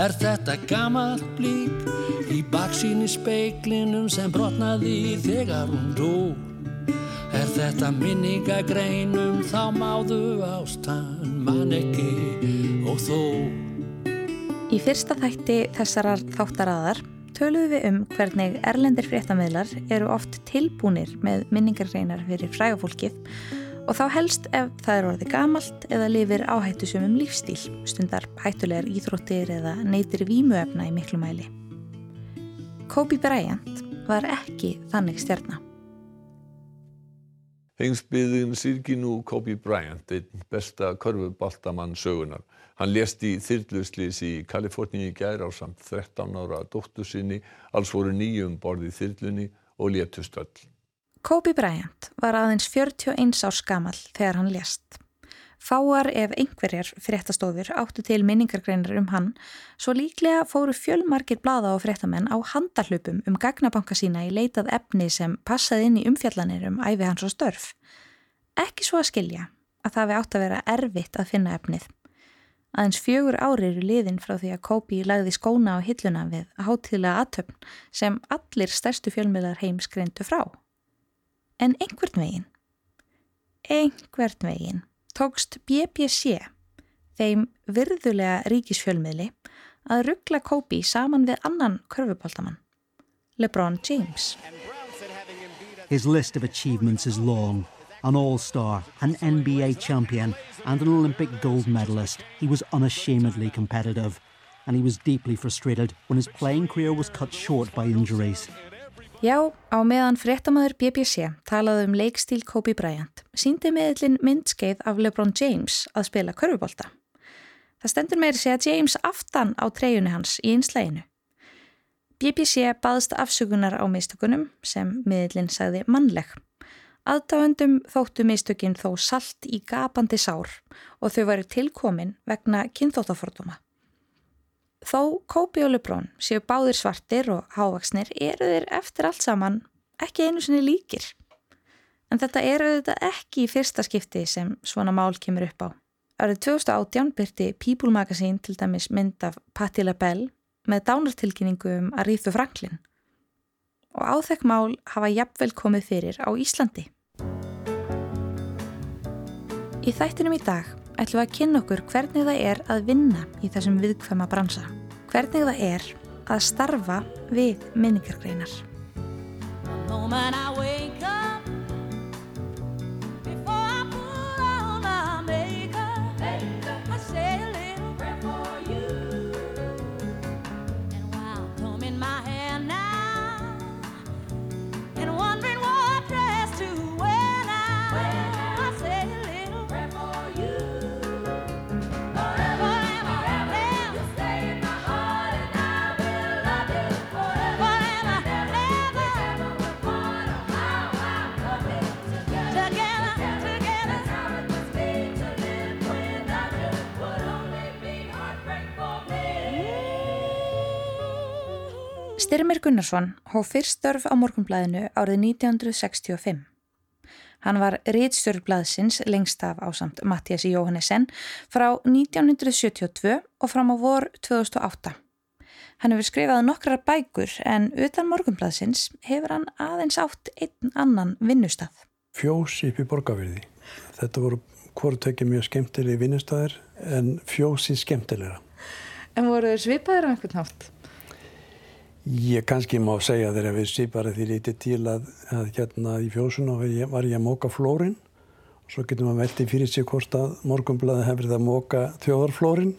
Er þetta gamalt blík í baksíni speiklinum sem brotnaði þegar hún dó? Er þetta minningagreinum þá máðu ástan mann ekki og þó? Í fyrsta þætti þessarar þáttaraðar töluðum við um hvernig erlendir fréttamiðlar eru oft tilbúnir með minningarreinar fyrir frægafólkið og þá helst ef það er orðið gamalt eða lifir áhættusumum lífstíl, stundar hættulegar íþróttir eða neytir vímuefna í miklu mæli. Kobe Bryant var ekki þannig stjarnar. Hengsbyðin sírki nú Kobe Bryant, einn besta körfubaltamann sögunar. Hann lést í þyrluslýs í Kaliforníu í gær á samt 13 ára dóttu sinni, alls voru nýjum borðið þyrlunni og létust öll. Kobe Bryant var aðeins 41 árs gamal þegar hann lést. Fáar ef einhverjar fréttastofur áttu til minningargreinar um hann, svo líklega fóru fjölmarkir blada og fréttamenn á handarhlupum um gagnabanka sína í leitað efni sem passaði inn í umfjallanir um æfi hans og störf. Ekki svo að skilja að það við átt að vera erfitt að finna efnið. Aðeins fjögur ári eru liðin frá því að Kobi lagði skóna á hilluna við hátíðlega aðtöfn sem allir stærstu fjölmiðlar heims greintu frá. En einhvern veginn, einhvern veginn tókst BBC, þeim virðulega ríkisfjölmiðli, að ruggla Kobi saman við annan körfubáltamann, LeBron James. His list of achievements is long. an all-star, an NBA champion and an Olympic gold medalist, he was unashamedly competitive and he was deeply frustrated when his playing career was cut short by injuries. Já, á meðan fréttamaður BBC talaði um leikstíl Kobe Bryant, síndi meðlinn myndskeið af LeBron James að spila körfubólta. Það stendur meiri segja James aftan á treyjunni hans í einslæginu. BBC baðst afsökunar á mistökunum sem meðlinn sagði mannleg. Aðdáendum þóttu mistökinn þó salt í gapandi sár og þau varu tilkomin vegna kynþóttaforduma. Þó Kópi og Lebrón séu báðir svartir og hávaksnir eru þeir eftir allt saman ekki einu sinni líkir. En þetta eru þetta ekki í fyrsta skipti sem svona mál kemur upp á. Árið 2018 byrti People Magazine til dæmis mynd af Patti LaBelle með dánartilkynningu um Aríðu Franklin og áþekk mál hafa jafnvel komið fyrir á Íslandi. Í þættinum í dag ætlum við að kynna okkur hvernig það er að vinna í þessum viðkvæma bransa. Hvernig það er að starfa við minningargreinar. Styrmir Gunnarsson hóf fyrst störf á morgunblæðinu árið 1965. Hann var riðstjórnblæðsins lengst af ásamt Mattiasi Jóhannesen frá 1972 og fram á vor 2008. Hann hefur skrifað nokkrar bækur en utan morgunblæðsins hefur hann aðeins átt einn annan vinnustaf. Fjós upp í borgarverði. Þetta voru hvort ekki mjög skemmtilega vinnustafir en fjósi skemmtilegra. En voru þeir svipaðir á einhvern nátt? Ég kannski má segja þegar við sýpari því lítið til að, að hérna í fjósuna var ég að móka flórin og svo getur maður veldið fyrir sig hvort að morgumblaði hefur það að móka þjóðarflórin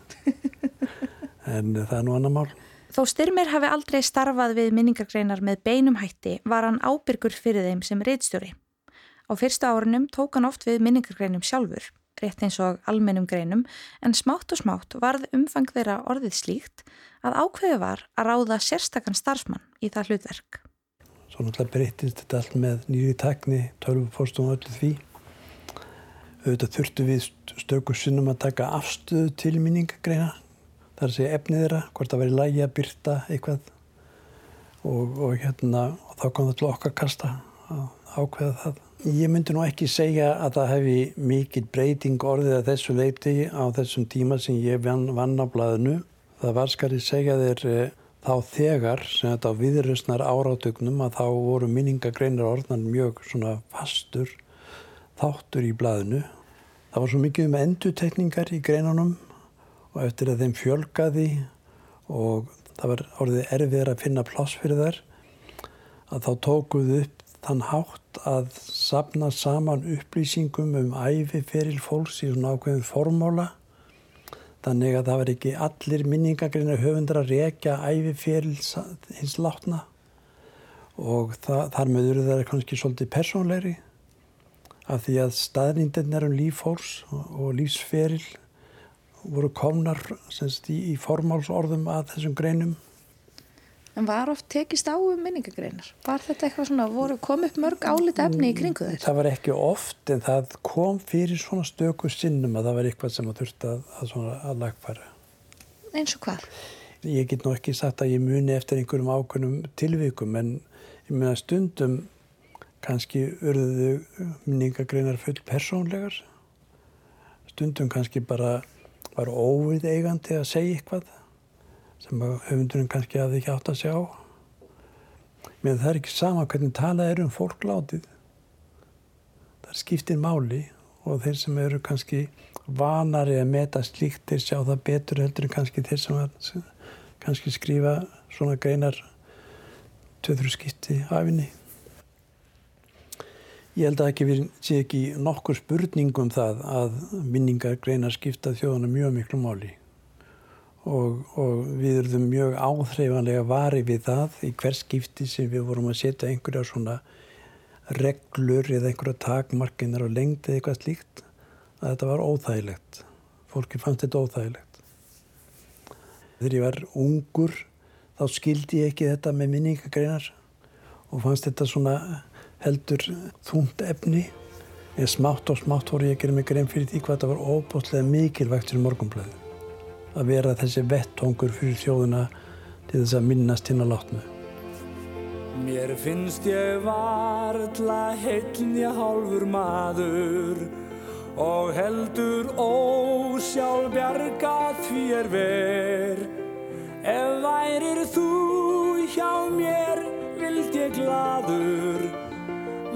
en það er nú annar mál. Þó Styrmir hafi aldrei starfað við minningargreinar með beinum hætti var hann ábyrgur fyrir þeim sem reyðstjóri. Á fyrsta árunum tók hann oft við minningargreinum sjálfur rétt eins og almennum greinum, en smátt og smátt varð umfang þeirra orðið slíkt að ákveðu var að ráða sérstakann starfsmann í það hlutverk. Svo náttúrulega breytist þetta allt með nýri tekni, tölvupóstum og öllu því. Auðvitað þurftu við stöku sinnum að taka afstöðu til minningagreina. Það er að segja efnið þeirra, hvort það væri lægi að byrta eitthvað og, og, hérna, og þá kom það til okkar kasta að ákveða það. Ég myndi nú ekki segja að það hefði mikið breyting orðið að þessu leiti á þessum tíma sem ég vann, á blæðinu. Það var skar ég segja þér eh, þá þegar sem þetta á viðröstnar árátögnum að þá voru minningagreinar orðnan mjög svona fastur þáttur í blaðinu. Það var svo mikið um endutekningar í greinunum og eftir að þeim fjölgaði og það var orðið erfiðar að finna pláss fyrir þær að þá tókuðu upp þann hátt að sapna saman upplýsingum um æfi feril fólks í svona ákveðin formóla þannig að það var ekki allir minningagreina höfundar að rekja æfi feril hins látna. Og það, þar möður það er kannski svolítið persónleiri af því að staðnýndin er um lífhórs og lífsferil voru komnar semst, í, í formálsorðum að þessum greinum En var oft tekist á um minningagreinar? Var þetta eitthvað svona, voru kom upp mörg álita efni í kringu þeir? Það var ekki oft en það kom fyrir svona stöku sinnum að það var eitthvað sem að þurfti að, að, að lagfæra. Eins og hvað? Ég get nú ekki sagt að ég muni eftir einhverjum ákveðnum tilvíkum en ég meina stundum kannski urðuðu minningagreinar full persónlegar. Stundum kannski bara var óvið eigandi að segja eitthvað sem höfundurinn kannski hafði ekki átt að sjá. Menn það er ekki sama hvernig talað er um fólklátið. Það skiptir máli og þeir sem eru kannski vanari að meta slíkt þeir sjá það betur heldur en kannski þeir sem að kannski skrifa svona greinar töður skipti afinni. Ég held að ekki við sé ekki nokkur spurningum það að minningar greinar skipta þjóðana mjög miklu máli og, og við erum mjög áþreifanlega vari við það í hvers skipti sem við vorum að setja einhverja svona reglur eða einhverja takmarkinar og lengd eða eitthvað slíkt að þetta var óþægilegt. Fólki fannst þetta óþægilegt. Þegar ég var ungur þá skildi ég ekki þetta með minningagreinar og fannst þetta svona heldur þúnt efni en smátt og smátt voru ég að gera mig grein fyrir því hvað þetta var óbúslega mikilvægt fyrir morgunblæði að vera þessi vettongur fyrir þjóðuna til þess að minnast hinn að látnu. Mér finnst ég varðla heilnja hálfur maður og heldur ósjálfbjarga því er ver. Ef værir þú hjá mér vild ég gladur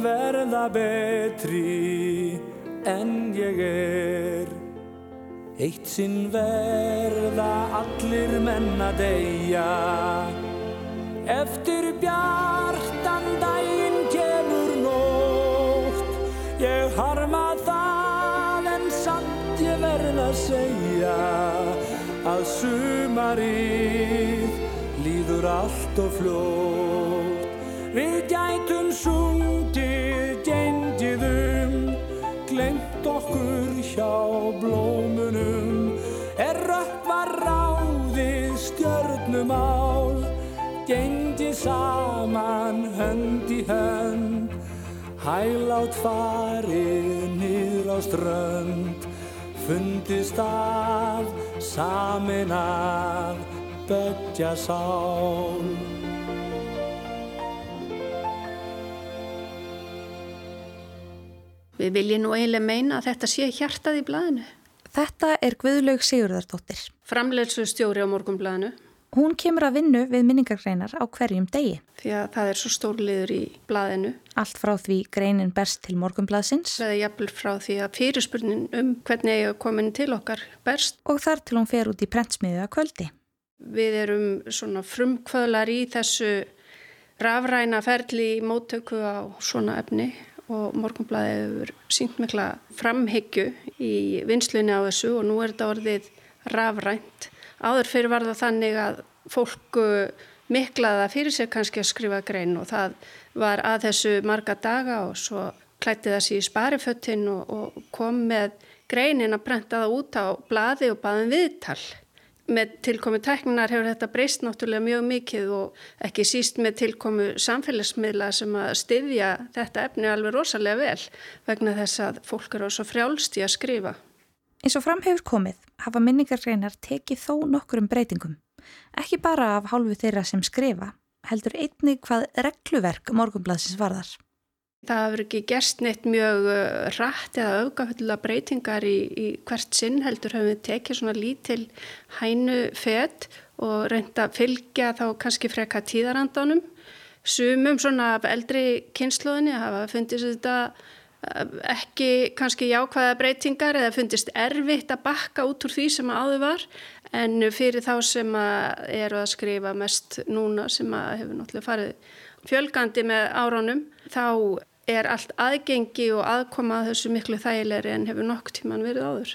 verða betri en ég er. Eitt sinn verða allir menn að deyja. Eftir bjartan daginn kemur nótt. Ég harma það en samt ég verða að segja Að sumarið líður allt og fljótt. Við gætum sungið gengiðum Glemt okkur hjá blómunum Er rökkva ráðið stjörnumál. Gengdi saman hönd í hönd Hælátt farið niður á strönd. Fundist að samin að böggja sál Við viljum nú eiginlega meina að þetta sé hjartað í blæðinu. Þetta er Guðlaug Sigurðardóttir. Framleilsu stjóri á morgunblæðinu. Hún kemur að vinnu við minningargreinar á hverjum degi. Því að það er svo stórliður í blæðinu. Allt frá því greinin berst til morgunblæðsins. Það er jafnvel frá því að fyrirspurnin um hvernig ég komin til okkar berst. Og þar til hún fer út í prentsmiðu að kvöldi. Við erum svona frumkvöðlar í þessu rafræna ferli í móttöku á svona efni og Morgonblæði hefur sínt mikla framhyggju í vinslunni á þessu og nú er þetta orðið rafrænt. Áður fyrir var það þannig að fólk miklaða fyrir sig kannski að skrifa grein og það var að þessu marga daga og svo klætti sér í spariföttin og, og kom með greinin að brenta það út á blaði og baðin um viðtal með tilkomi tækninar hefur þetta breyst náttúrulega mjög mikið og ekki síst með tilkomu samfélagsmiðla sem að styðja þetta efni alveg rosalega vel vegna þess að fólk eru svo frjálst í að skrifa. Eins og fram hefur komið hafa minningargreinar tekið þó nokkur um breytingum. Ekki bara af hálfu þeirra sem skrifa, heldur einnig hvað regluverk morgunbladsins varðar. Það hefur ekki gerst neitt mjög uh, rætt eða auðgafullega breytingar í, í hvert sinn heldur hefur við tekið svona lítil hænu fett og reynda að fylgja þá kannski freka tíðarandanum. Sumum svona eldri kynsluðinni hafa fundist þetta eh, ekki kannski jákvæða breytingar eða fundist erfitt að bakka út úr því sem áður var en fyrir þá sem að eru að skrifa mest núna sem að hefur náttúrulega farið fjölgandi með áránum þá er allt aðgengi og aðkoma að þessu miklu þægilegri en hefur nokk tíman verið áður.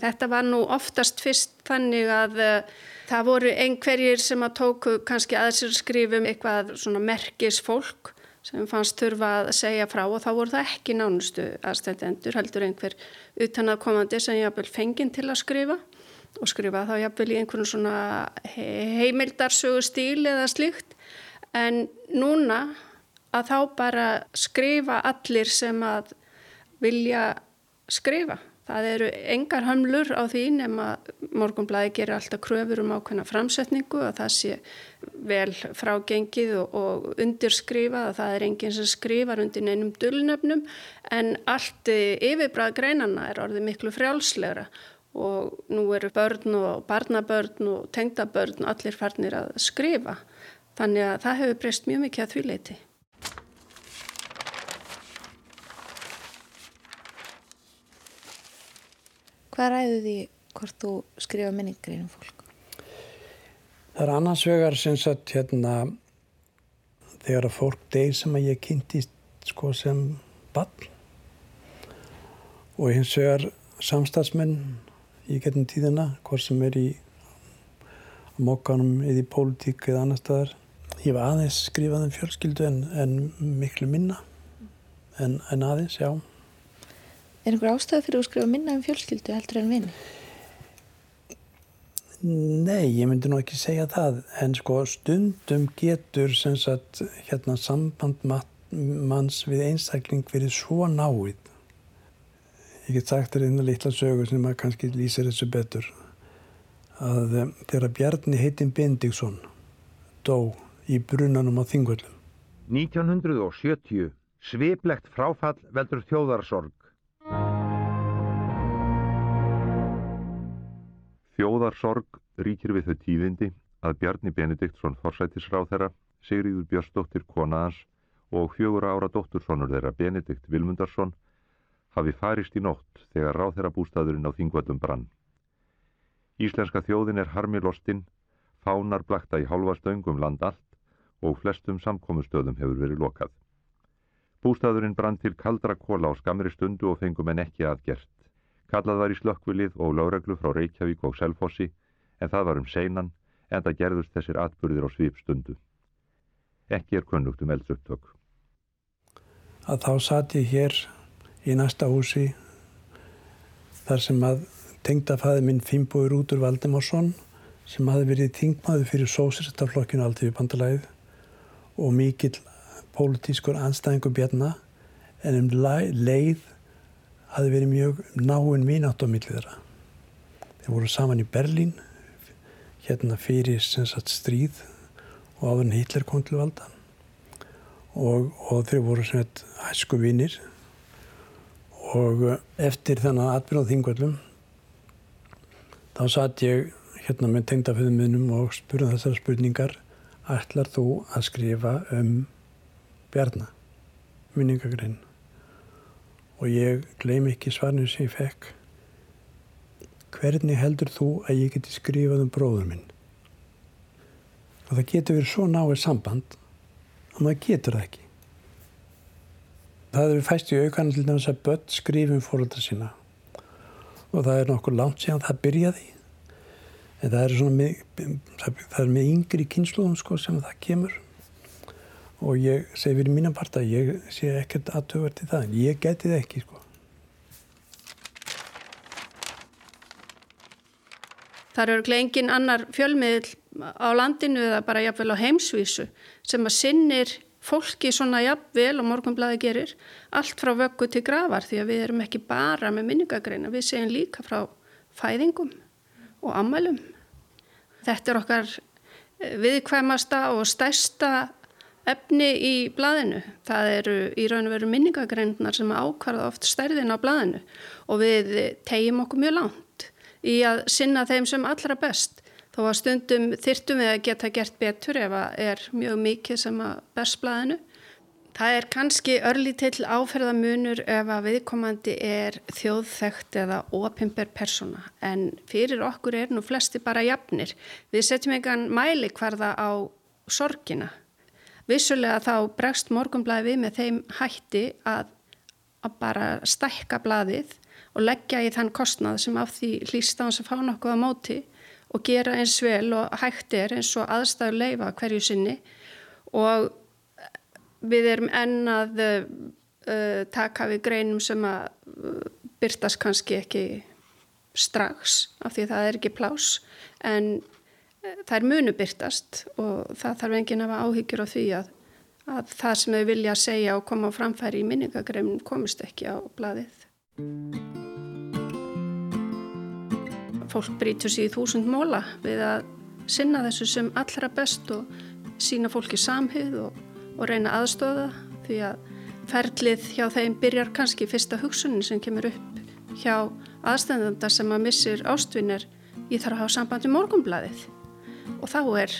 Þetta var nú oftast fyrst þannig að uh, það voru einhverjir sem að tóku kannski að sér skrifum eitthvað svona merkis fólk sem fannst þurfa að segja frá og þá voru það ekki nánustu aðstendendur heldur einhver utan að komandi sem jáfnvel fenginn til að skrifa og skrifa þá jáfnvel í einhvern svona heimildarsögu stíl eða slíkt en núna að þá bara skrifa allir sem að vilja skrifa. Það eru engar hamlur á því nema morgunblæði gerir alltaf kröfur um ákveðna framsetningu að það sé vel frágengið og, og undirskrifa að það er enginn sem skrifar undir neinum dullnefnum en allt yfirbræð greinana er orðið miklu frjálslegra og nú eru börn og barnabörn og tengdabörn allir farnir að skrifa. Þannig að það hefur breyst mjög mikið að því leiti. Hvað ræðu því hvort þú skrifa minningreinum fólk? Það er annars vegar sem sagt hérna þegar að fólk deyr sem að ég kynnti sko sem bann og hins vegar samstagsmenn í getnum tíðina hvort sem er í mokkanum eða í pólitík eða annar staðar. Ég var aðeins skrifað um fjölskyldu en, en miklu minna en, en aðeins, já. Er einhver ástæði fyrir að skrifa minna um fjölskyldu heldur en vini? Nei, ég myndi nú ekki segja það, en sko stundum getur sem sagt hérna samband manns við einstakling verið svo náið. Ég get sagt þér einu litla sögur sem að kannski lýsir þessu betur. Að um, þegar Bjarni heitin Bendikson dó í brunanum á Þingvöldum. 1970 sviplegt fráfall veldur þjóðarsorg. Þjóðarsorg ríkir við þau tíðindi að Bjarni Benediktsson forsætisráð þeirra, Sigriður Björnsdóttir kona hans og fjögur ára dóttursonur þeirra Benedikt Vilmundarsson hafi farist í nótt þegar ráð þeirra bústaðurinn á Þingvöldum brann. Íslenska þjóðin er harmi lostinn, fánar blakta í hálfa stöngum land allt og flestum samkomustöðum hefur verið lokað. Bústaðurinn brann til kaldra kóla á skamri stundu og fengum en ekki aðgert. Kallað var í slökkvilið og láreglu frá Reykjavík og Selfossi en það var um seinan en það gerðust þessir atbyrðir á svipstundu. Ekki er kunnugt um eldsupptök. Að þá satt ég hér í næsta húsi þar sem að tengdafæði minn Fimboður Útur Valdimarsson sem hafi verið þingmaður fyrir sósirstaflokkinu aldrei við bandalæðið og mikill pólitískur anstæðingu bjarna en um leið hafi verið mjög náinn mínátt á millið þeirra. Þeir voru saman í Berlín hérna fyrir sagt, stríð og áður en Hitler kom til valda. Og, og þeir voru hæsku vinnir og eftir þannig aðbyrjað þingvöldum þá satt ég hérna með tengdaföðum minnum og spurði þessar spurningar. Ætlar þú að skrifa um Bjarnar minningagrein og ég gleym ekki svarnir sem ég fekk. Hvernig heldur þú að ég geti skrifað um bróður minn? Og það getur verið svo náið samband að maður getur það ekki. Það eru fæst í aukan til þess að börn skrifum fóröldra sína og það er nokkur langt síðan það byrjaði en það er svona með, það er með yngri kynsluðum sko sem það kemur og ég segi fyrir mína part að ég sé ekkert aðtöfart í það en ég geti það ekki sko. Það eru engin annar fjölmiðl á landinu eða bara jafnvel á heimsvísu sem að sinnir fólki svona jafnvel og morgunblæði gerir allt frá vöggu til gravar því að við erum ekki bara með minningagreina, við segjum líka frá fæðingum og ammælum. Þetta er okkar viðkvæmasta og stærsta efni í blaðinu. Það eru í raun og veru minningagreindnar sem ákvarða oft stærðin á blaðinu og við tegjum okkur mjög langt í að sinna þeim sem allra best. Þó að stundum þyrtum við að geta gert betur ef að er mjög mikið sem að bersblæðinu. Það er kannski örlítill áferðamunur ef að viðkomandi er þjóðþægt eða opimber persóna en fyrir okkur er nú flesti bara jafnir. Við setjum einhvern mæli hverða á sorgina. Vissulega þá bregst morgunblæði við með þeim hætti að, að bara stækka blæðið og leggja í þann kostnað sem af því hlýst á hans að fá nokkuð á móti og gera eins vel og hægt er eins og aðstæður leifa hverju sinni. Og við erum enn að uh, taka við greinum sem að uh, byrtast kannski ekki strax af því það er ekki plás en er munu byrtast og það þarf enginn að hafa áhyggjur á því að, að það sem þau vilja segja og koma á framfæri í minningagreinum komist ekki á bladið fólk brítur sér í þúsund móla við að sinna þessu sem allra best og sína fólki samhið og, og reyna aðstóða því að ferlið hjá þeim byrjar kannski fyrsta hugsunin sem kemur upp hjá aðstæðanda sem að missir ástvinir ég þarf að hafa sambandi morgumbladið og þá er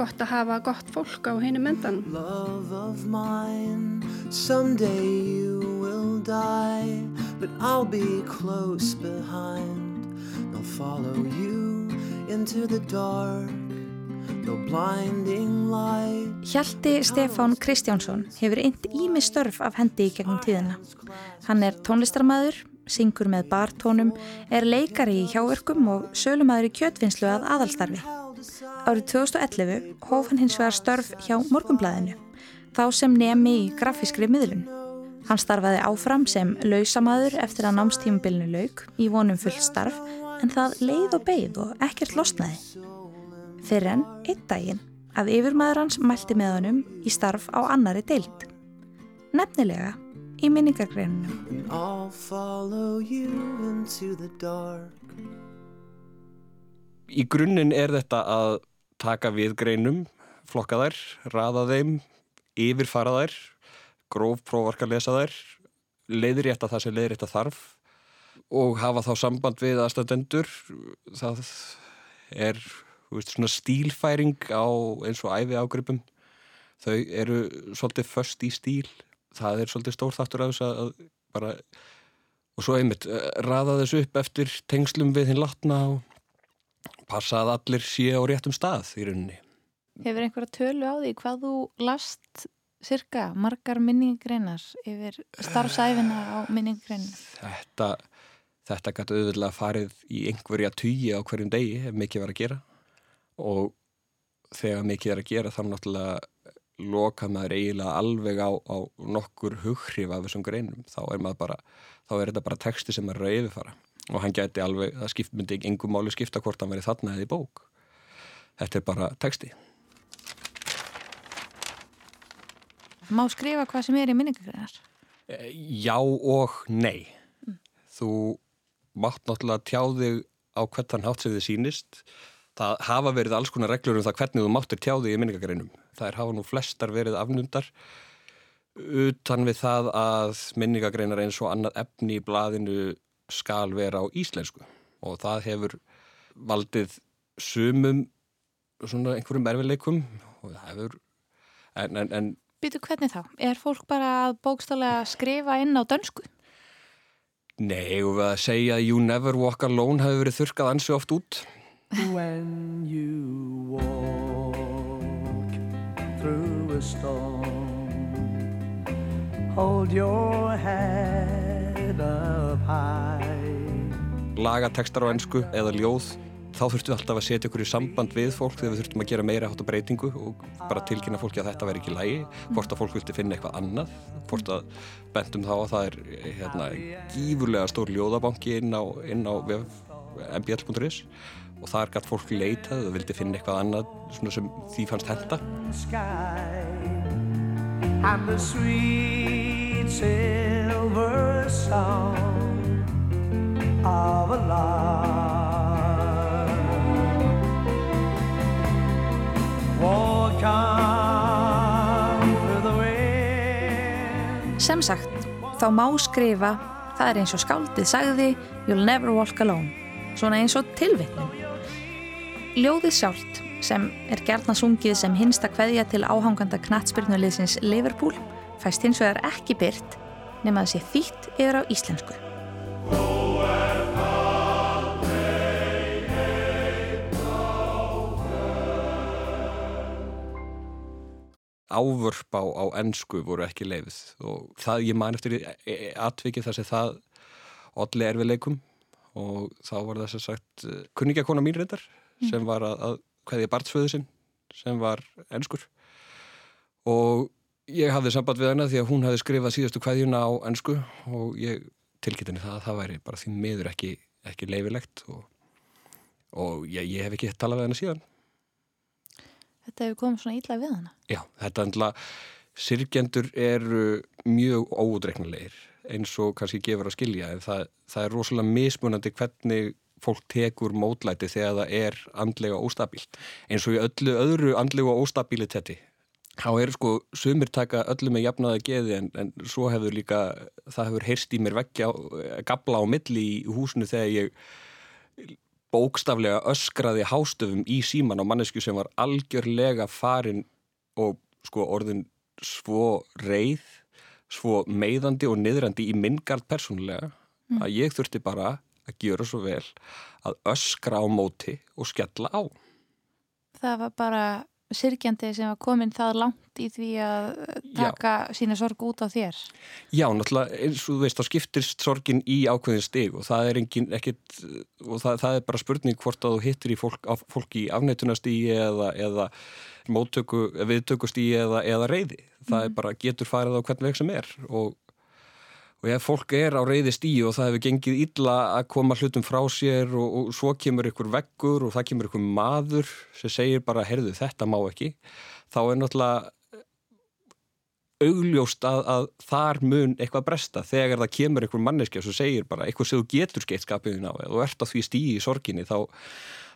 gott að hafa gott fólk á henni mendan Love of mine Someday you will die But I'll be close behind I'll follow you into the dark No blinding light Hjalti Stefán Kristjánsson hefur eint ími störf af hendi í gegnum tíðina. Hann er tónlistarmæður, syngur með bartónum, er leikari í hjáverkum og sölumæður í kjötvinnslu að aðalstarfi. Árið 2011 hóf hann hins vegar störf hjá Morgumblæðinu, þá sem nemi í grafískri miðlun. Hann starfaði áfram sem lausamæður eftir að námstímubilinu lauk í vonum fullt starf en það leið og beigð og ekkert losnaði. Fyrir enn einn daginn að yfirmaður hans mælti með honum í starf á annari deild. Nefnilega í minningargreinunum. Í grunninn er þetta að taka við greinum, flokka þær, raða þeim, yfirfara þær, gróf prófarka lesa þær, leiðrétta það sem leiðrétta þarf og hafa þá samband við aðstandendur. Það er veist, svona stílfæring á eins og æfi ágripum þau eru svolítið först í stíl. Það er svolítið stór þáttur af þess að bara og svo einmitt eh, raða þessu upp eftir tengslum við hinn latna og passa að allir sé á réttum stað í rauninni. Hefur einhverja tölu á því hvað þú last cirka margar minningreinar yfir starfsæfina á minningreinar? Þetta þetta gæti auðvitað farið í einhverja tugi á hverjum degi ef mikið var að gera. Og þegar mikið er að gera þá náttúrulega loka maður eiginlega alveg á, á nokkur hughrif af þessum greinum. Þá er bara, þá er þetta bara texti sem maður er að yfirfara og hann gæti alveg, það skipt, myndi engum máli skipta hvort hann verið þarna eða í bók. Þetta er bara texti. Má skrifa hvað sem er í minningagreinar? Já og nei. Mm. þú mátt náttúrulega tjáði á hvern þann hátt sem þið sínist það hafa verið alls konar reglur um það hvernig þú máttir tjáði í minningagreinum það er hafa nú flestar verið afnundar utan við það að minningagreinar eins og annað efni í blaðinu skal vera á íslensku og það hefur valdið sumum svona einhverjum erfileikum og það hefur en, en, en Býtu hvernig þá? Er fólk bara að bókstálega skrifa inn á dönsku? Nei, og við að segja You Never Walk Alone hafi verið þurkað ansi oft út. When you walk through a storm Hold your head up high Lagatekstar á ennsku eða ljóð þá þurftum við alltaf að setja ykkur í samband við fólk þegar við þurftum að gera meira hátta breytingu og bara tilkynna fólki að þetta væri ekki lægi hvort að fólk vilti finna eitthvað annað hvort að bentum þá að það er hérna, gífurlega stór ljóðabanki inn á, á mbl.is og þar gætt fólk leitað og vildi finna eitthvað annað sem því fannst henda And the sweet silver song of a love Sem sagt, þá má skrifa, það er eins og skáldið sagði, you'll never walk alone, svona eins og tilvittnum. Ljóðið sjálft sem er gerðna sungið sem hinsta kveðja til áhanganda knatsbyrnulegsins Liverpool fæst hins vegar ekki byrt nema sé þýtt yfir á íslensku. Ávörp á, á ennsku voru ekki leifð og það ég man eftir atvikið þar sem það allir erfiðleikum og þá var það sem sagt e, kunningakona mín reyndar mm. sem var að, að hvaðið barnsföðu sinn sem var ennskur og ég hafði samband við hana því að hún hafði skrifað síðastu hvaðjuna á ennsku og ég tilkynnti það að það væri bara því miður ekki, ekki leifilegt og, og ég, ég hef ekki talað við hana síðan Þetta hefur komið svona íla við hana. Já, þetta endla, sirkjendur eru mjög ódreiknulegir eins og kannski gefur að skilja en það, það er rosalega mismunandi hvernig fólk tekur mótlæti þegar það er andlega óstabílt. Eins og í öllu öðru andlega óstabiliteti. Þá eru sko sumir taka öllu með jafnaða geði en, en svo hefur líka, það hefur heyrst í mér vekkja, gabla á milli í húsinu þegar ég bókstaflega öskraði hástöfum í síman á mannesku sem var algjörlega farin og sko orðin svo reið, svo meiðandi og niðrandi í minngard persónulega mm. að ég þurfti bara að gera svo vel að öskra á móti og skella á. Það var bara sirkjandi sem var komin það langt í því að taka Já. sína sorg út á þér Já, náttúrulega eins og þú veist þá skiptist sorgin í ákveðin stig og það er engin ekkit og það, það er bara spurning hvort að þú hittir í fólk, fólk í afnættunastígi eða, eða móttöku, viðtökustígi eða, eða reyði það mm. er bara getur farið á hvern veg sem er og og ef fólk er á reyði stíu og það hefur gengið illa að koma hlutum frá sér og, og svo kemur ykkur veggur og það kemur ykkur maður sem segir bara, herðu þetta má ekki þá er náttúrulega augljóst að, að þar mun eitthvað bresta þegar það kemur ykkur manneskja sem segir bara eitthvað sem þú getur skeitt skapiðin á og ert á því stíi í sorginni þá,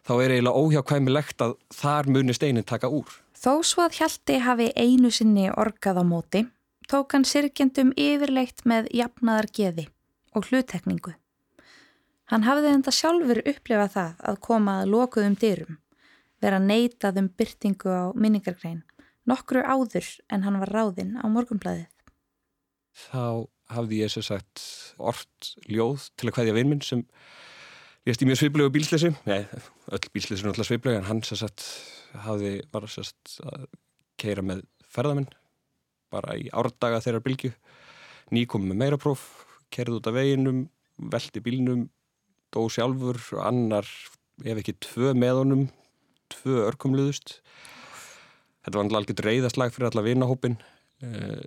þá er eiginlega óhjákvæmilegt að þar muni steinin taka úr. Þó svo að Hjalti hafi einu sinni orgað á móti tók hann sirkjendum yfirleitt með jafnaðar geði og hlutekningu. Hann hafði enda sjálfur upplefað það að koma að lokuðum dyrum, vera neitað um byrtingu á minningargrein, nokkru áður en hann var ráðinn á morgumblæðið. Þá hafði ég sér sagt orft ljóð til að hvaðja vinminn sem ég stýmið sviplegu bílsleysi, nei, öll bílsleysi er náttúrulega sviplegu en hann sér sagt hafði bara sér sagt að keira með ferðaminn bara í árdaga þeirra bylgu nýkomið með meira próf kerði út af veginum, veldi bílnum dó sjálfur annar, ef ekki tvö með honum tvö örkumluðust þetta var alveg reyðaslag fyrir alla vinahópin eh,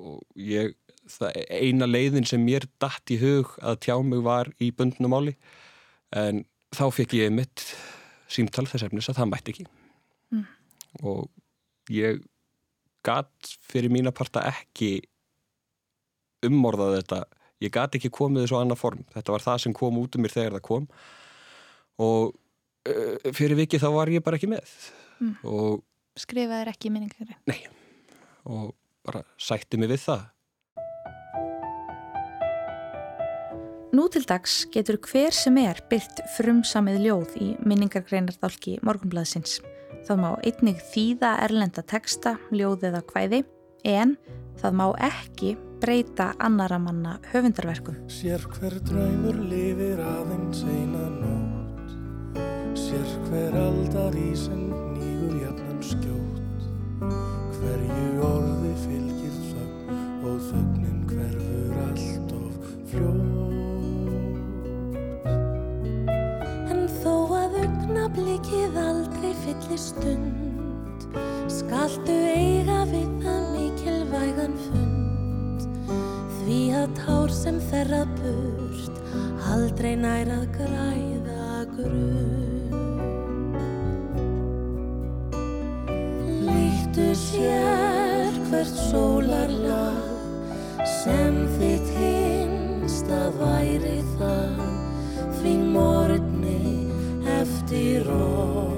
og ég það eina leiðin sem mér dætt í hug að tjá mig var í bundnum áli en þá fekk ég mitt símtal þess efnis að það mætti ekki. Mm. og ég gatt fyrir mína parta ekki ummorðað þetta. Ég gatt ekki komið þessu annar form. Þetta var það sem kom út um mér þegar það kom. Og uh, fyrir viki þá var ég bara ekki með. Mm. og skrifaður ekki minningar nei. Og bara sætti mig við það. Nú til dags getur hver sem er byrt frumsamið ljóð í minningargreinardálki morgunblæðsins Það má einnig þýða erlenda texta, ljóð eða hvæði en það má ekki breyta annara manna höfundarverkum. Sér hver draumur lifir aðeins eina nótt. Sér hver aldar í sem nýgur jafnan skjótt. Hverju orði fylgir þögn og þögnin hverfur allt of fljótt. En þó að augna blikið aldrei fyllir stund. Skaltu eiga við það mikilvægan fund? Því að tár sem þerra burt Aldrei næra græða grunn Líktu sér hvert sólarlag Sem þitt hinsta væri það. Því morgni eftir orð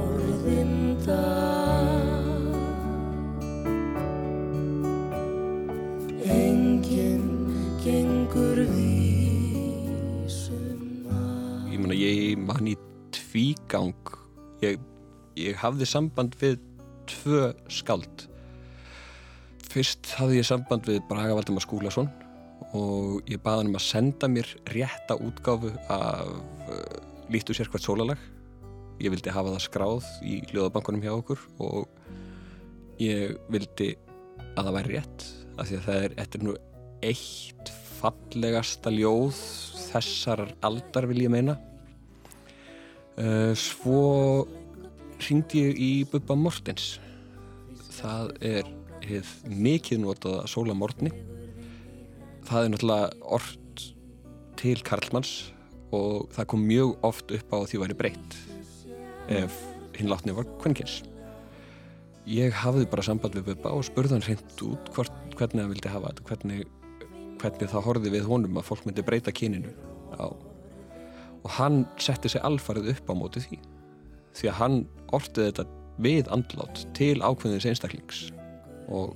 vísum Ég ég tvígang. Hafði samband við tvö skald. Fyrst hafði ég samband við Braga Valdimar Skúlason og ég baði hann um að senda mér rétta útgáfu af uh, Lítu sér hvert sólalag ég vildi hafa það skráð í hljóðabankunum hjá okkur og ég vildi að það væri rétt af því að það er eftir nú eitt fallegasta ljóð þessar aldar vil ég meina. Uh, svo ringdi ég í Bubba Mortens. Það er hefð mikið notaða sólamortni það er náttúrulega orð til Karlmanns og það kom mjög oft upp á því að væri breytt ef hinn látni var kvennkins ég hafði bara samband við Bubba og spurði hann hreint út hvort, hvernig hann vildi hafa þetta hvernig, hvernig það horfi við honum að fólk myndi breyta kyninu á. Og hann setti sig alfarið upp á móti því því að hann ortið þetta við andlátt til ákveðins einstaklings. Og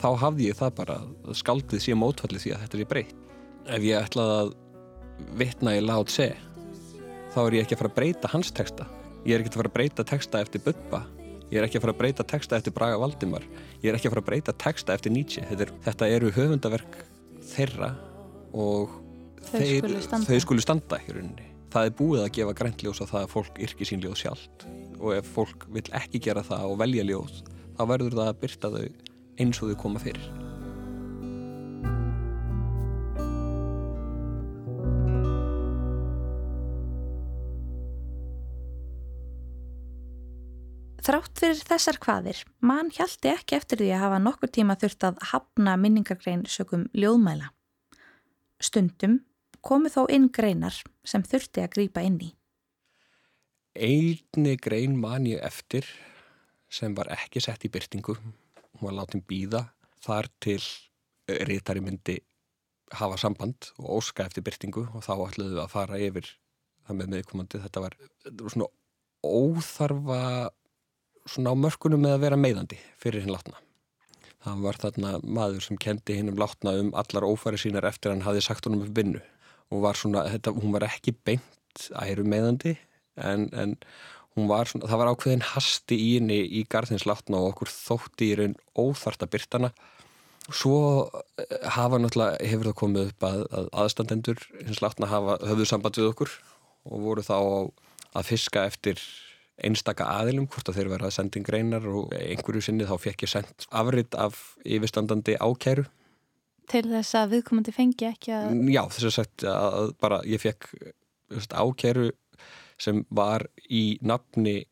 þá hafði ég það bara að skaldið sé mótfallið því að þetta er breytt. Ef ég ætlaði að vitna í látt se þá er ég ekki að fara að breyta hans texta ég er ekki að fara að breyta texta eftir Bubba. Ég er ekki að fara að breyta texta eftir Braga Valdimar. Ég er ekki að fara að breyta texta eftir Nietzsche. Þetta, er, þetta eru höfundaverk þeirra og þau þeir, skulu standa, skulu standa það er búið að gefa grænljós á það að fólk yrki sín ljóð sjálft. Og ef fólk vil ekki gera það og velja ljóð þá verður það að byrta þau eins og þau koma fyrir. Þrátt fyrir þessar hvaðir, mann hjaldi ekki eftir því að hafa nokkur tíma þurft að hafna minningargrein sögum ljóðmæla. Stundum komu þó inn greinar sem þurfti að grýpa inn í. Einni grein man ég eftir sem var ekki sett í byrtingu hún var látið býða þar til rítari myndi hafa samband og óska eftir byrtingu og þá ætluðu að fara yfir það með meðkomandi þetta var svona óþarfa svona á mörkunum með að vera meðandi fyrir hinn látna. Það var þarna maður sem kendi hinn um látna um allar ófæri sínar eftir hann hafi sagt honum upp vinnu og var svona, þetta, hún var ekki beint æru meðandi en, en var svona, það var ákveðin hasti í henni í garðinsláttna og okkur þótti í raun óþarta byrtana svo eh, hafa náttúrulega hefur það komið upp að, að aðstandendur hins látna hafa höfðu samband við okkur og voru þá að fiska eftir einstaka aðilum hvort að þeir vera að sendin greinar og einhverju sinni þá fekk ég sendt afrið af yfirstandandi ákæru. Til þess að viðkomandi fengi ekki að Já, þess að sagt að bara ég fekk ákæru sem var í nafni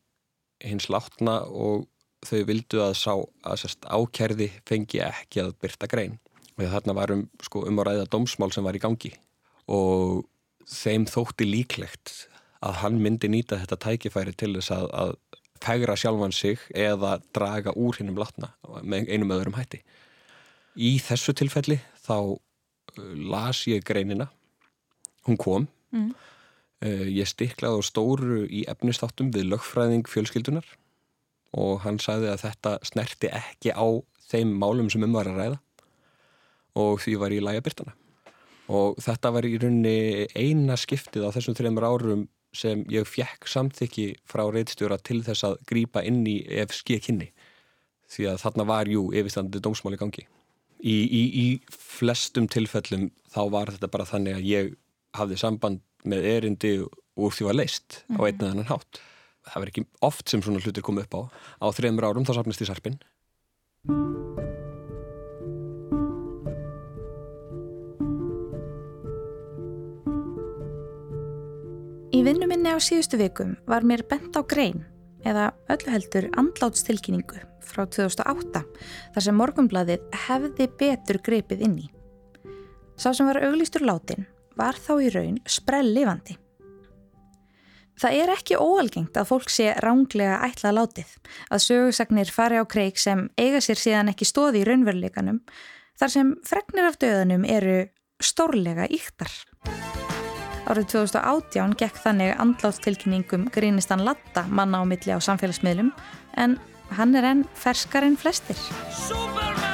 hins látna og þau vildu að sá að sérst, ákerði fengi ekki að byrta grein. Og þarna var um, sko, um að ræða domsmál sem var í gangi. Og þeim þótti líklegt að hann myndi nýta þetta tækifæri til þess að, að fegra sjálfan sig eða draga úr hinnum látna með einum öðrum hætti. Í þessu tilfelli þá uh, las ég greinina, hún kom mm. Eh, ég stiklaði á stóru í efnistáttum við lögfræðing fjölskyldunar og hann sagði að þetta snerti ekki á þeim málum sem um var að ræða og því var ég læga byrtana. Og þetta var í rauninni eina skiptið á þessum þreymur árum sem ég fjekk samþykki frá reyðstjóra til þess að grýpa inn í ef skekkinni því að þarna var jú yfirstandið dómsmáli gangi. Í, í, í flestum tilfellum þá var þetta bara þannig að ég hafði samband með erindi úr því að leist mm -hmm. á mhm. einn eða annan hátt. Það verður ekki oft sem svona hlutir komið upp á. Á þreymur árum þá sapnist í sarpin. Í vinnuminni á síðustu vikum var mér bent á grein eða öllu heldur andlátstilkynningu frá 2008 þar sem morgumbladið hefði betur greipið inn í. Sá sem var auglýstur látin var þá í raun sprellifandi. Það er ekki óalgengt að fólk sé ránglega ætlað látið, að sögursagnir fari á kreik sem eiga sér síðan ekki stóði í raunveruleikanum, þar sem fregnir af döðanum eru stórlega íktar. Árið 2018 gekk þannig andlátstilkynningum Grínistan Latta manna á milli á samfélagsmiðlum, en hann er enn ferskar enn flestir. Superman!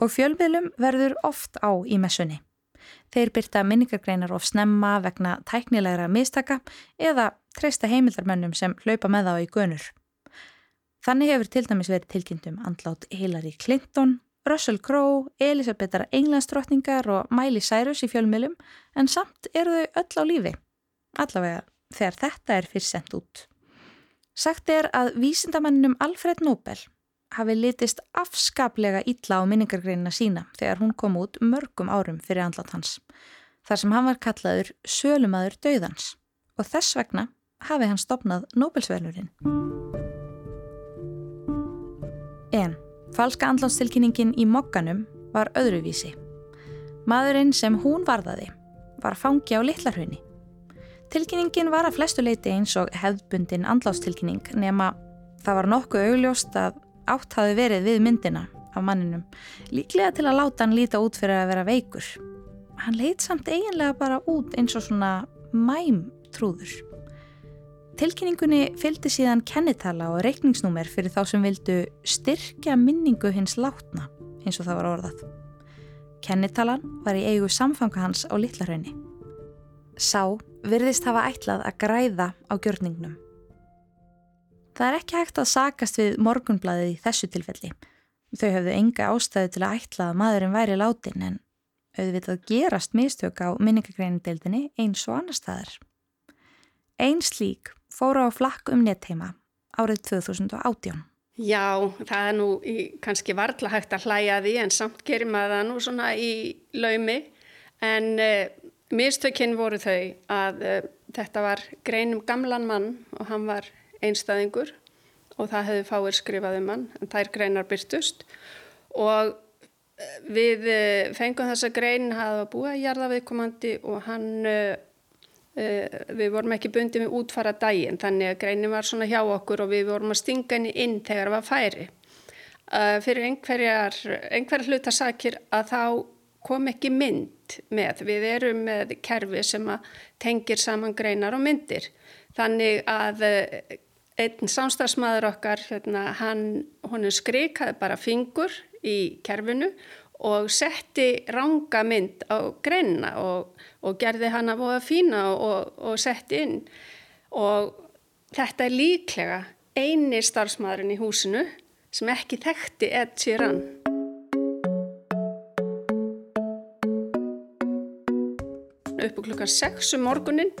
og fjölmiðlum verður oft á í messunni. Þeir byrta minningargreinar of snemma vegna tæknilegra mistaka eða treysta heimildarmönnum sem hlaupa með þá í gönur. Þannig hefur til dæmis verið tilkynntum andlát Hillary Clinton, Russell Crowe, Elisabethar Englandsdrottningar og Miley Cyrus í fjölmjölum en samt eru þau öll á lífi. Allavega þegar þetta er fyrst sendt út. Sagt er að vísindamannum Alfred Nobel hafi litist afskaplega illa á minningargreinina sína þegar hún kom út mörgum árum fyrir andlat hans, þar sem hann var kallaður sölumadur döðans og þess vegna hafi hann stopnað Nobelsverðurinn. En falska andlátstilkynningin í mokkanum var öðruvísi. Maðurinn sem hún varðaði var fangi á litlarhunni. Tilkynningin var að flestu leiti eins og hefðbundin andlátstilkynning nema það var nokkuð augljóst að átt hafi verið við myndina af manninum, líklega til að láta hann líta út fyrir að vera veikur. Hann leitt samt eiginlega bara út eins og svona mæmtrúður. Tilkynningunni fylgdi síðan kennitala og reikningsnúmer fyrir þá sem vildu styrkja minningu hins látna, eins og það var orðað. Kennitalan var í eigu samfanga hans á Littlarhaunni. Sá virðist hafa ætlað að græða á gjörningnum. Það er ekki hægt að sakast við morgunblæðið í þessu tilfelli. Þau höfðu enga ástæðu til að ætla að maðurinn væri látin en auðvitað gerast mistök á minningagreindeildinni eins og annar staðar. Einn slík fóru á flakk um nettheima árið 2018. Já, það er nú í, kannski varðla hægt að hlæja því en samt gerir maður það nú svona í laumi en uh, mistökinn voru þau að uh, þetta var greinum gamlan mann og hann var einstæðingur og það hefði fáir skrifað um hann en þær greinar byrtust og eh, við eh, fengum þessa grein að hafa búið að jarða viðkomandi og hann uh, við vorum ekki bundið með útfara daginn þannig að greinin var svona hjá okkur og við vorum að stinga henni inn þegar það var færi. Uh, fyrir einhverjar einhverjar hlutasakir að þá kom ekki mynd með. Við erum með kerfi sem að tengir saman greinar og myndir. Þannig að einn samstagsmaður okkar, hérna, hann, hann skrikaði bara fingur í kerfinu og setti ranga mynd á greinna og, og gerði hann að búa fína og, og setti inn og þetta er líklega eini starfsmaðurinn í húsinu sem ekki þekkti Ed Sheeran. Upp á klukkan 6 um morgunin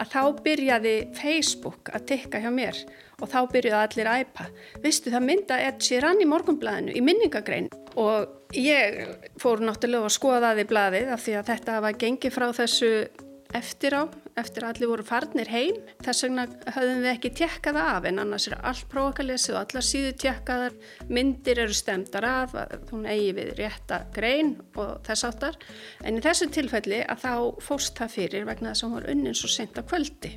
að þá byrjaði Facebook að tikka hjá mér og þá byrjuði allir æpa. Vistu það mynda Ed Sheeran í morgunblæðinu í minningagrein og ég fór náttúrulega að skoða það í blæðið af því að þetta var gengið frá þessu eftir á, eftir að allir voru farnir heim. Þess vegna höfðum við ekki tjekkað af en annars er allt prófakalesið og allar síðu tjekkaðar, myndir eru stemdar af, hún eigi við rétta grein og þess áttar. En í þessu tilfelli að þá fórst það fyrir vegna þess að hún var unnin svo sent á kvöldi.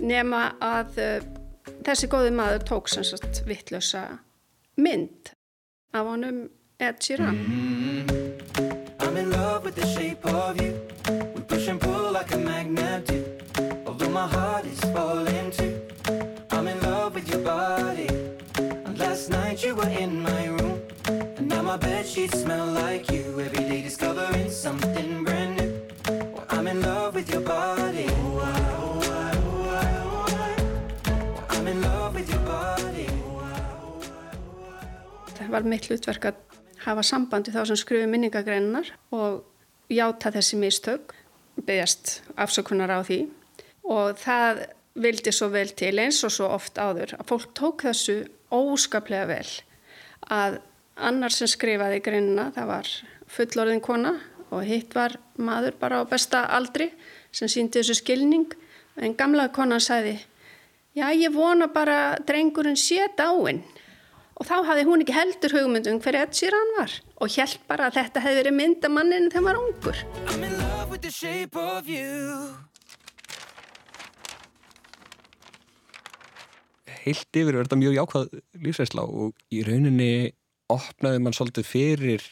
Nefna að uh, þessi góði maður tók sem sagt vittlösa mynd af honum Ed Sheeran. I'm in love with the shape of you. We push and pull like a magnet do. Although my heart is falling too. I'm in love with your body. And last night you were in my room. And now my bed sheets smell like you. Every day discovering something brand new. Well, I'm in love with your body. oh, I, var mitt hlutverk að hafa sambandi þá sem skrifu minningagreinar og játa þessi mistök, beðast afsökunar á því. Og það vildi svo vel til eins og svo oft áður að fólk tók þessu óskaplega vel. Að annar sem skrifaði greinina það var fullorðin kona og hitt var maður bara á besta aldri sem síndi þessu skilning. En gamla konan sæði já ég vona bara drengurinn sé dáinn og þá hafði hún ekki heldur hugmyndum hver Ed Sheeran var og held bara að þetta hefði verið mynda mannin þegar hann var ungur. Heilt yfir verða mjög jákvæð lífsæsla og í rauninni opnaði mann svolítið fyrir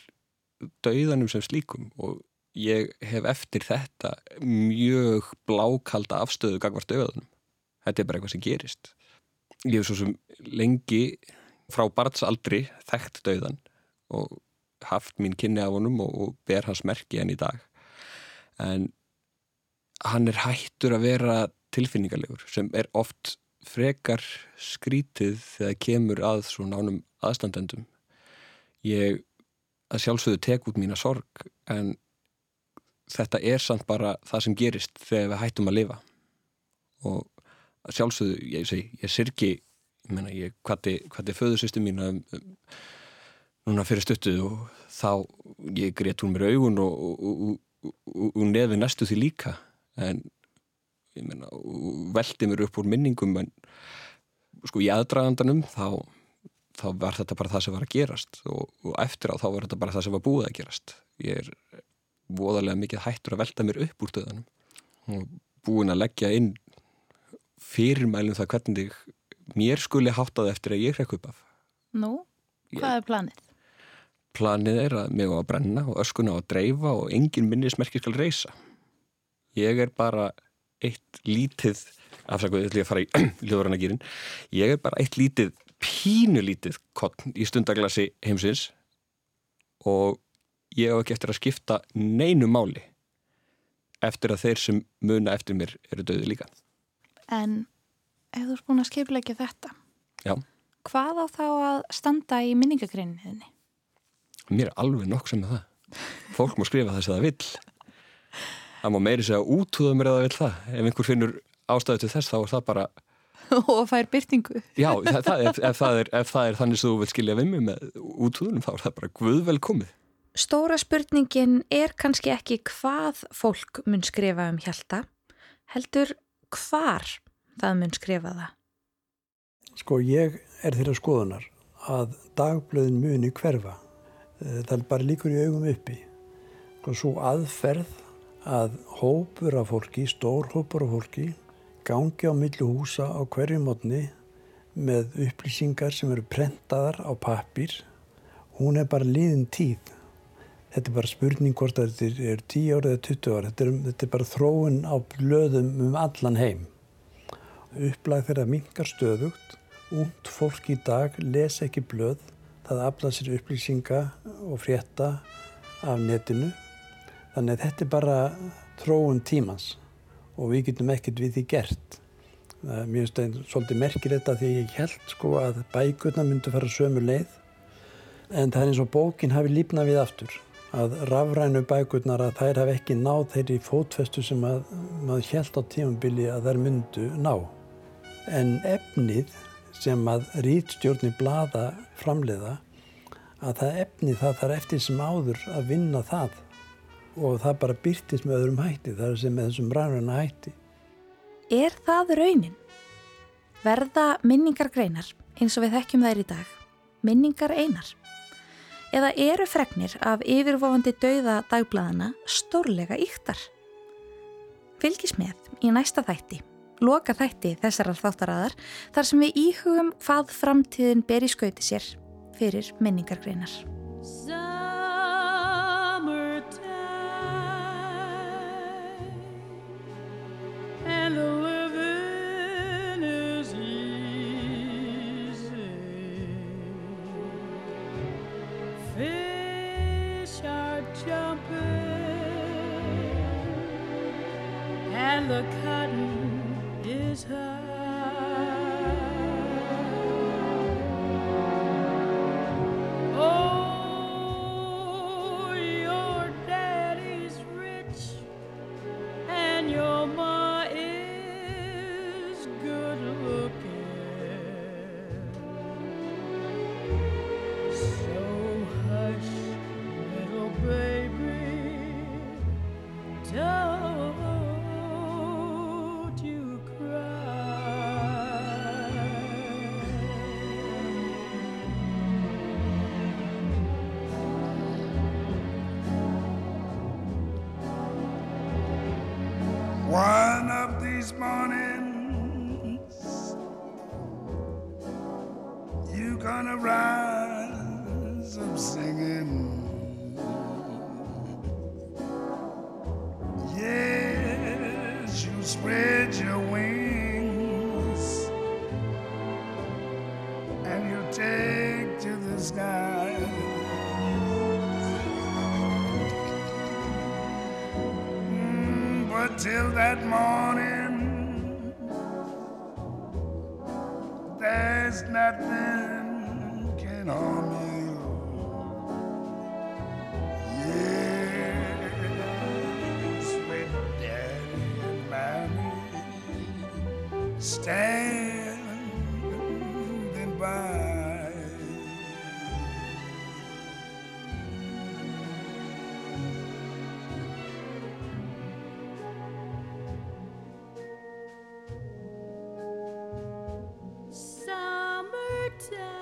dauðanum sem slíkum og ég hef eftir þetta mjög blákalda afstöðu gagvart dauðanum. Þetta er bara eitthvað sem gerist. Ég hef svo sem lengi frá barnsaldri þekkt dauðan og haft mín kynni af honum og, og ber hans merki enn í dag. En hann er hættur að vera tilfinningalegur sem er oft frekar skrítið þegar kemur að svo nánum aðstandendum. Ég að sjálfsögðu tek út mína sorg en þetta er samt bara það sem gerist þegar við hættum að lifa. Og að sjálfsögðu, ég segi, ég sirki ég meina, ég hvati, hvati föðursýstu mín um, um, núna fyrir stuttuð og þá ég greiðt hún mér augun og, og, og, og nefi næstu því líka. En ég meina, veldi mér upp úr minningum en sko í aðdragandanum þá, þá var þetta bara það sem var að gerast. Og eftir á þá var þetta bara það sem var búið að gerast. Ég er voðalega mikið hættur að velta mér upp úr döðanum og búin að leggja inn fyrirmælum það hvernig mér skuli háttað eftir að ég hrekk upp af. Nú, hvað er planið? Planið er að mig á að brenna og öskuna á að dreifa og engin minnismerkir skal reysa ég er bara eitt lítið afsakaðu, ég ætla að fara í hljóðuranagýrin ég er bara eitt lítið pínulítið kottn í stundaglasi heimsins og ég hef ekki eftir að skipta neinu máli eftir að þeir sem muna eftir mér eru döði líka. En ef þú ert búin að skipleika þetta Já. hvað á þá að standa í minningagreininni? Mér er alveg nokk sem með það. Fólk má skrifa þess að það vill. Það má meiri segja útúða mér að það vil það. Ef einhver finnur ástæðu til þess þá er það bara og fær byrtingu Já, það, það, ef, ef, það er, ef það er þannig sem þú vil skilja við mig með útúðunum þá er það bara guðvel komið Stóra spurningin er kannski ekki hvað fólk mun skrifa um hjálta, heldur hvar það mun skrifa það. Sko ég er þeirra skoðunar að dagblöðin muni hverfa. Eh, það er bara líkur í augum uppi. Svo aðferð að hópur af fólki, stór hópur af fólki, gangi á millu húsa á hverju mótni með upplýsingar sem eru prentaðar á pappir. Hún er bara liðin tíð þetta er bara spurning hvort þetta er 10 ára eða 20 ára þetta er, þetta er bara þróun á blöðum um allan heim upplag þeirra mingar stöðugt. Út fólk í dag les ekki blöð. Það afla sér upplýsinga og frétta af netinu. Þannig að þetta er bara þróun tímans og við getum ekkert við því gert. Mér finnst það svolítið merkir þetta því ég held sko að bækurna myndu fara sömu leið. En það er eins og bókin hafi lífnað við aftur að rafrænu bækurnar að þær hafi ekki náð þeirri fótfestu sem að maður held á tímambili að þær myndu ná. En efnið sem að rítstjórni blada framleiða að það efnið það þarf eftir sem áður að vinna það og það bara byrtist með öðrum hætti þar sem með þessum rafræna hætti. Er það raunin? Verða minningar greinar eins og við þekkjum þær í dag? Minningar einar? eða eru fregnir af yfirvofandi dauða dagbladana stórlega yktar? Fylgis með í næsta þætti, loka þætti þessarar þáttaraðar þar sem við íhugum hvað framtíðin ber í skauti sér fyrir minningargreinar. that moment. down.